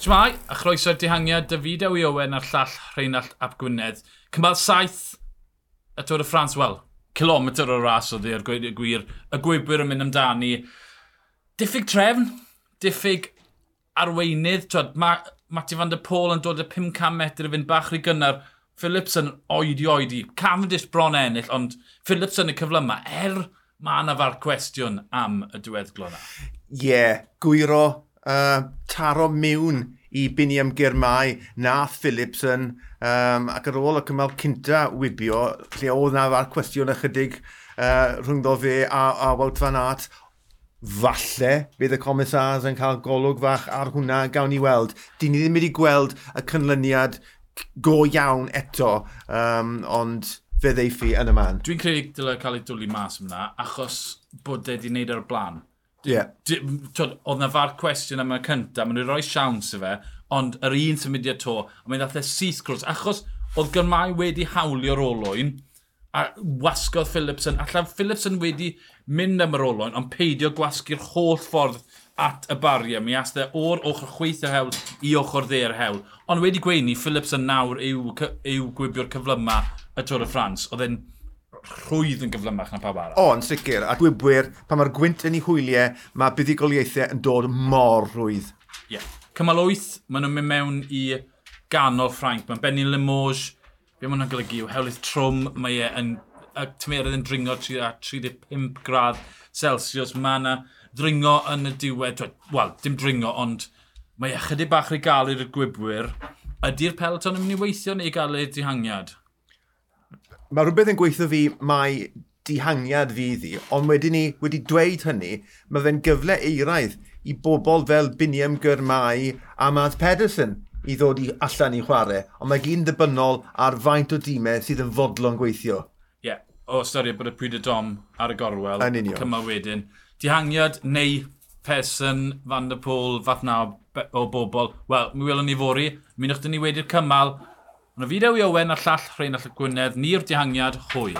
Shmai, a chroeso'r dihangiad David Ewi Owen a'r llall Rheinald Ap Gwynedd. Cymal saith y Tôr y Ffrans, wel, kilometr o ras oedd i'r gwir, y gwybwyr yn mynd amdani. Diffyg trefn, diffyg arweinydd, twyd, ma, Mati van der Pôl yn dod y 500 metr i fynd bach rhy gynnar. Phillips yn oedi oedi, Cavendish bron ennill, ond Phillips yn y cyfle yma, er mae yna far cwestiwn am y diweddglo yna. Ie, yeah, gwiro, uh, taro mewn i Biniam Girmau, na Philipson um, ac ar ôl y cymal cynta wybio lle oedd na fa'r cwestiwn ychydig uh, rhwngddo fe a, a Wout Van Aert, falle bydd y comisars yn cael golwg fach ar hwnna gawn ni weld. di ni ddim wedi gweld y cynlyniad go iawn eto, um, ond fe ddeiffi yn y man. Dwi'n credu dylai cael ei dwlu mas yma, achos bod e wedi wneud ar e y blaen. Yeah. Oedd na far cwestiwn am y cyntaf, maen nhw'n rhoi siawns i fe, ond yr un symudiad to, a mae'n ddathau e syth cwrs, achos oedd Gyrmai wedi hawlio'r olwyn, a wasgodd Philipson, allan Philipson wedi mynd am yr olwyn, ond peidio gwasgu'r holl ffordd at y bariau. Mi aste o'r ochr chweith y hewl i ochr dde'r hewl. Ond wedi gweini, Philipson nawr yw, yw gwybio'r cyflyma y Tôr y Ffrans. Oedd e'n rhwydd yn gyflymach na pawb arall. O, yn sicr. A dwi'n bwyr, pan mae'r gwynt yn ei hwyliau, mae buddigoliaethau yn dod mor rhwydd. Ie. Yeah. Cymal 8, maen nhw'n mynd mewn i ganol Ffrainc. Mae'n Benny Limoges, be maen nhw'n golygu yw hewlydd trwm, mae e yn y tymerydd yn dringo 35 gradd Celsius. Mae yna dringo yn y diwedd, wel, dim dringo, ond mae e ychydig bach rei gael i'r gwybwyr. Ydy'r peloton yn mynd i weithio neu gael ei dihangiad? Mae rhywbeth yn gweithio fi mae dihangiad fi iddi, ond wedyn ni wedi dweud hynny, mae fe'n gyfle eiraidd i bobl fel Biniam Gyrmai a Matt Pedersen i ddod i allan i chwarae, ond mae gyn ddibynnol ar faint o dîmau sydd yn fodlon gweithio. Ie, yeah. o ystyried bod y pryd y dom ar y gorwel, cymal wedyn. Dihangiad neu Person, Van der Pôl, fath na o bobl. Wel, mi welwn ni fori. Mi wnaethon ni wedi'r cymal, Rafidau Owen a llall Rheinald Gwynedd, ni'r dihangiad, hwyl.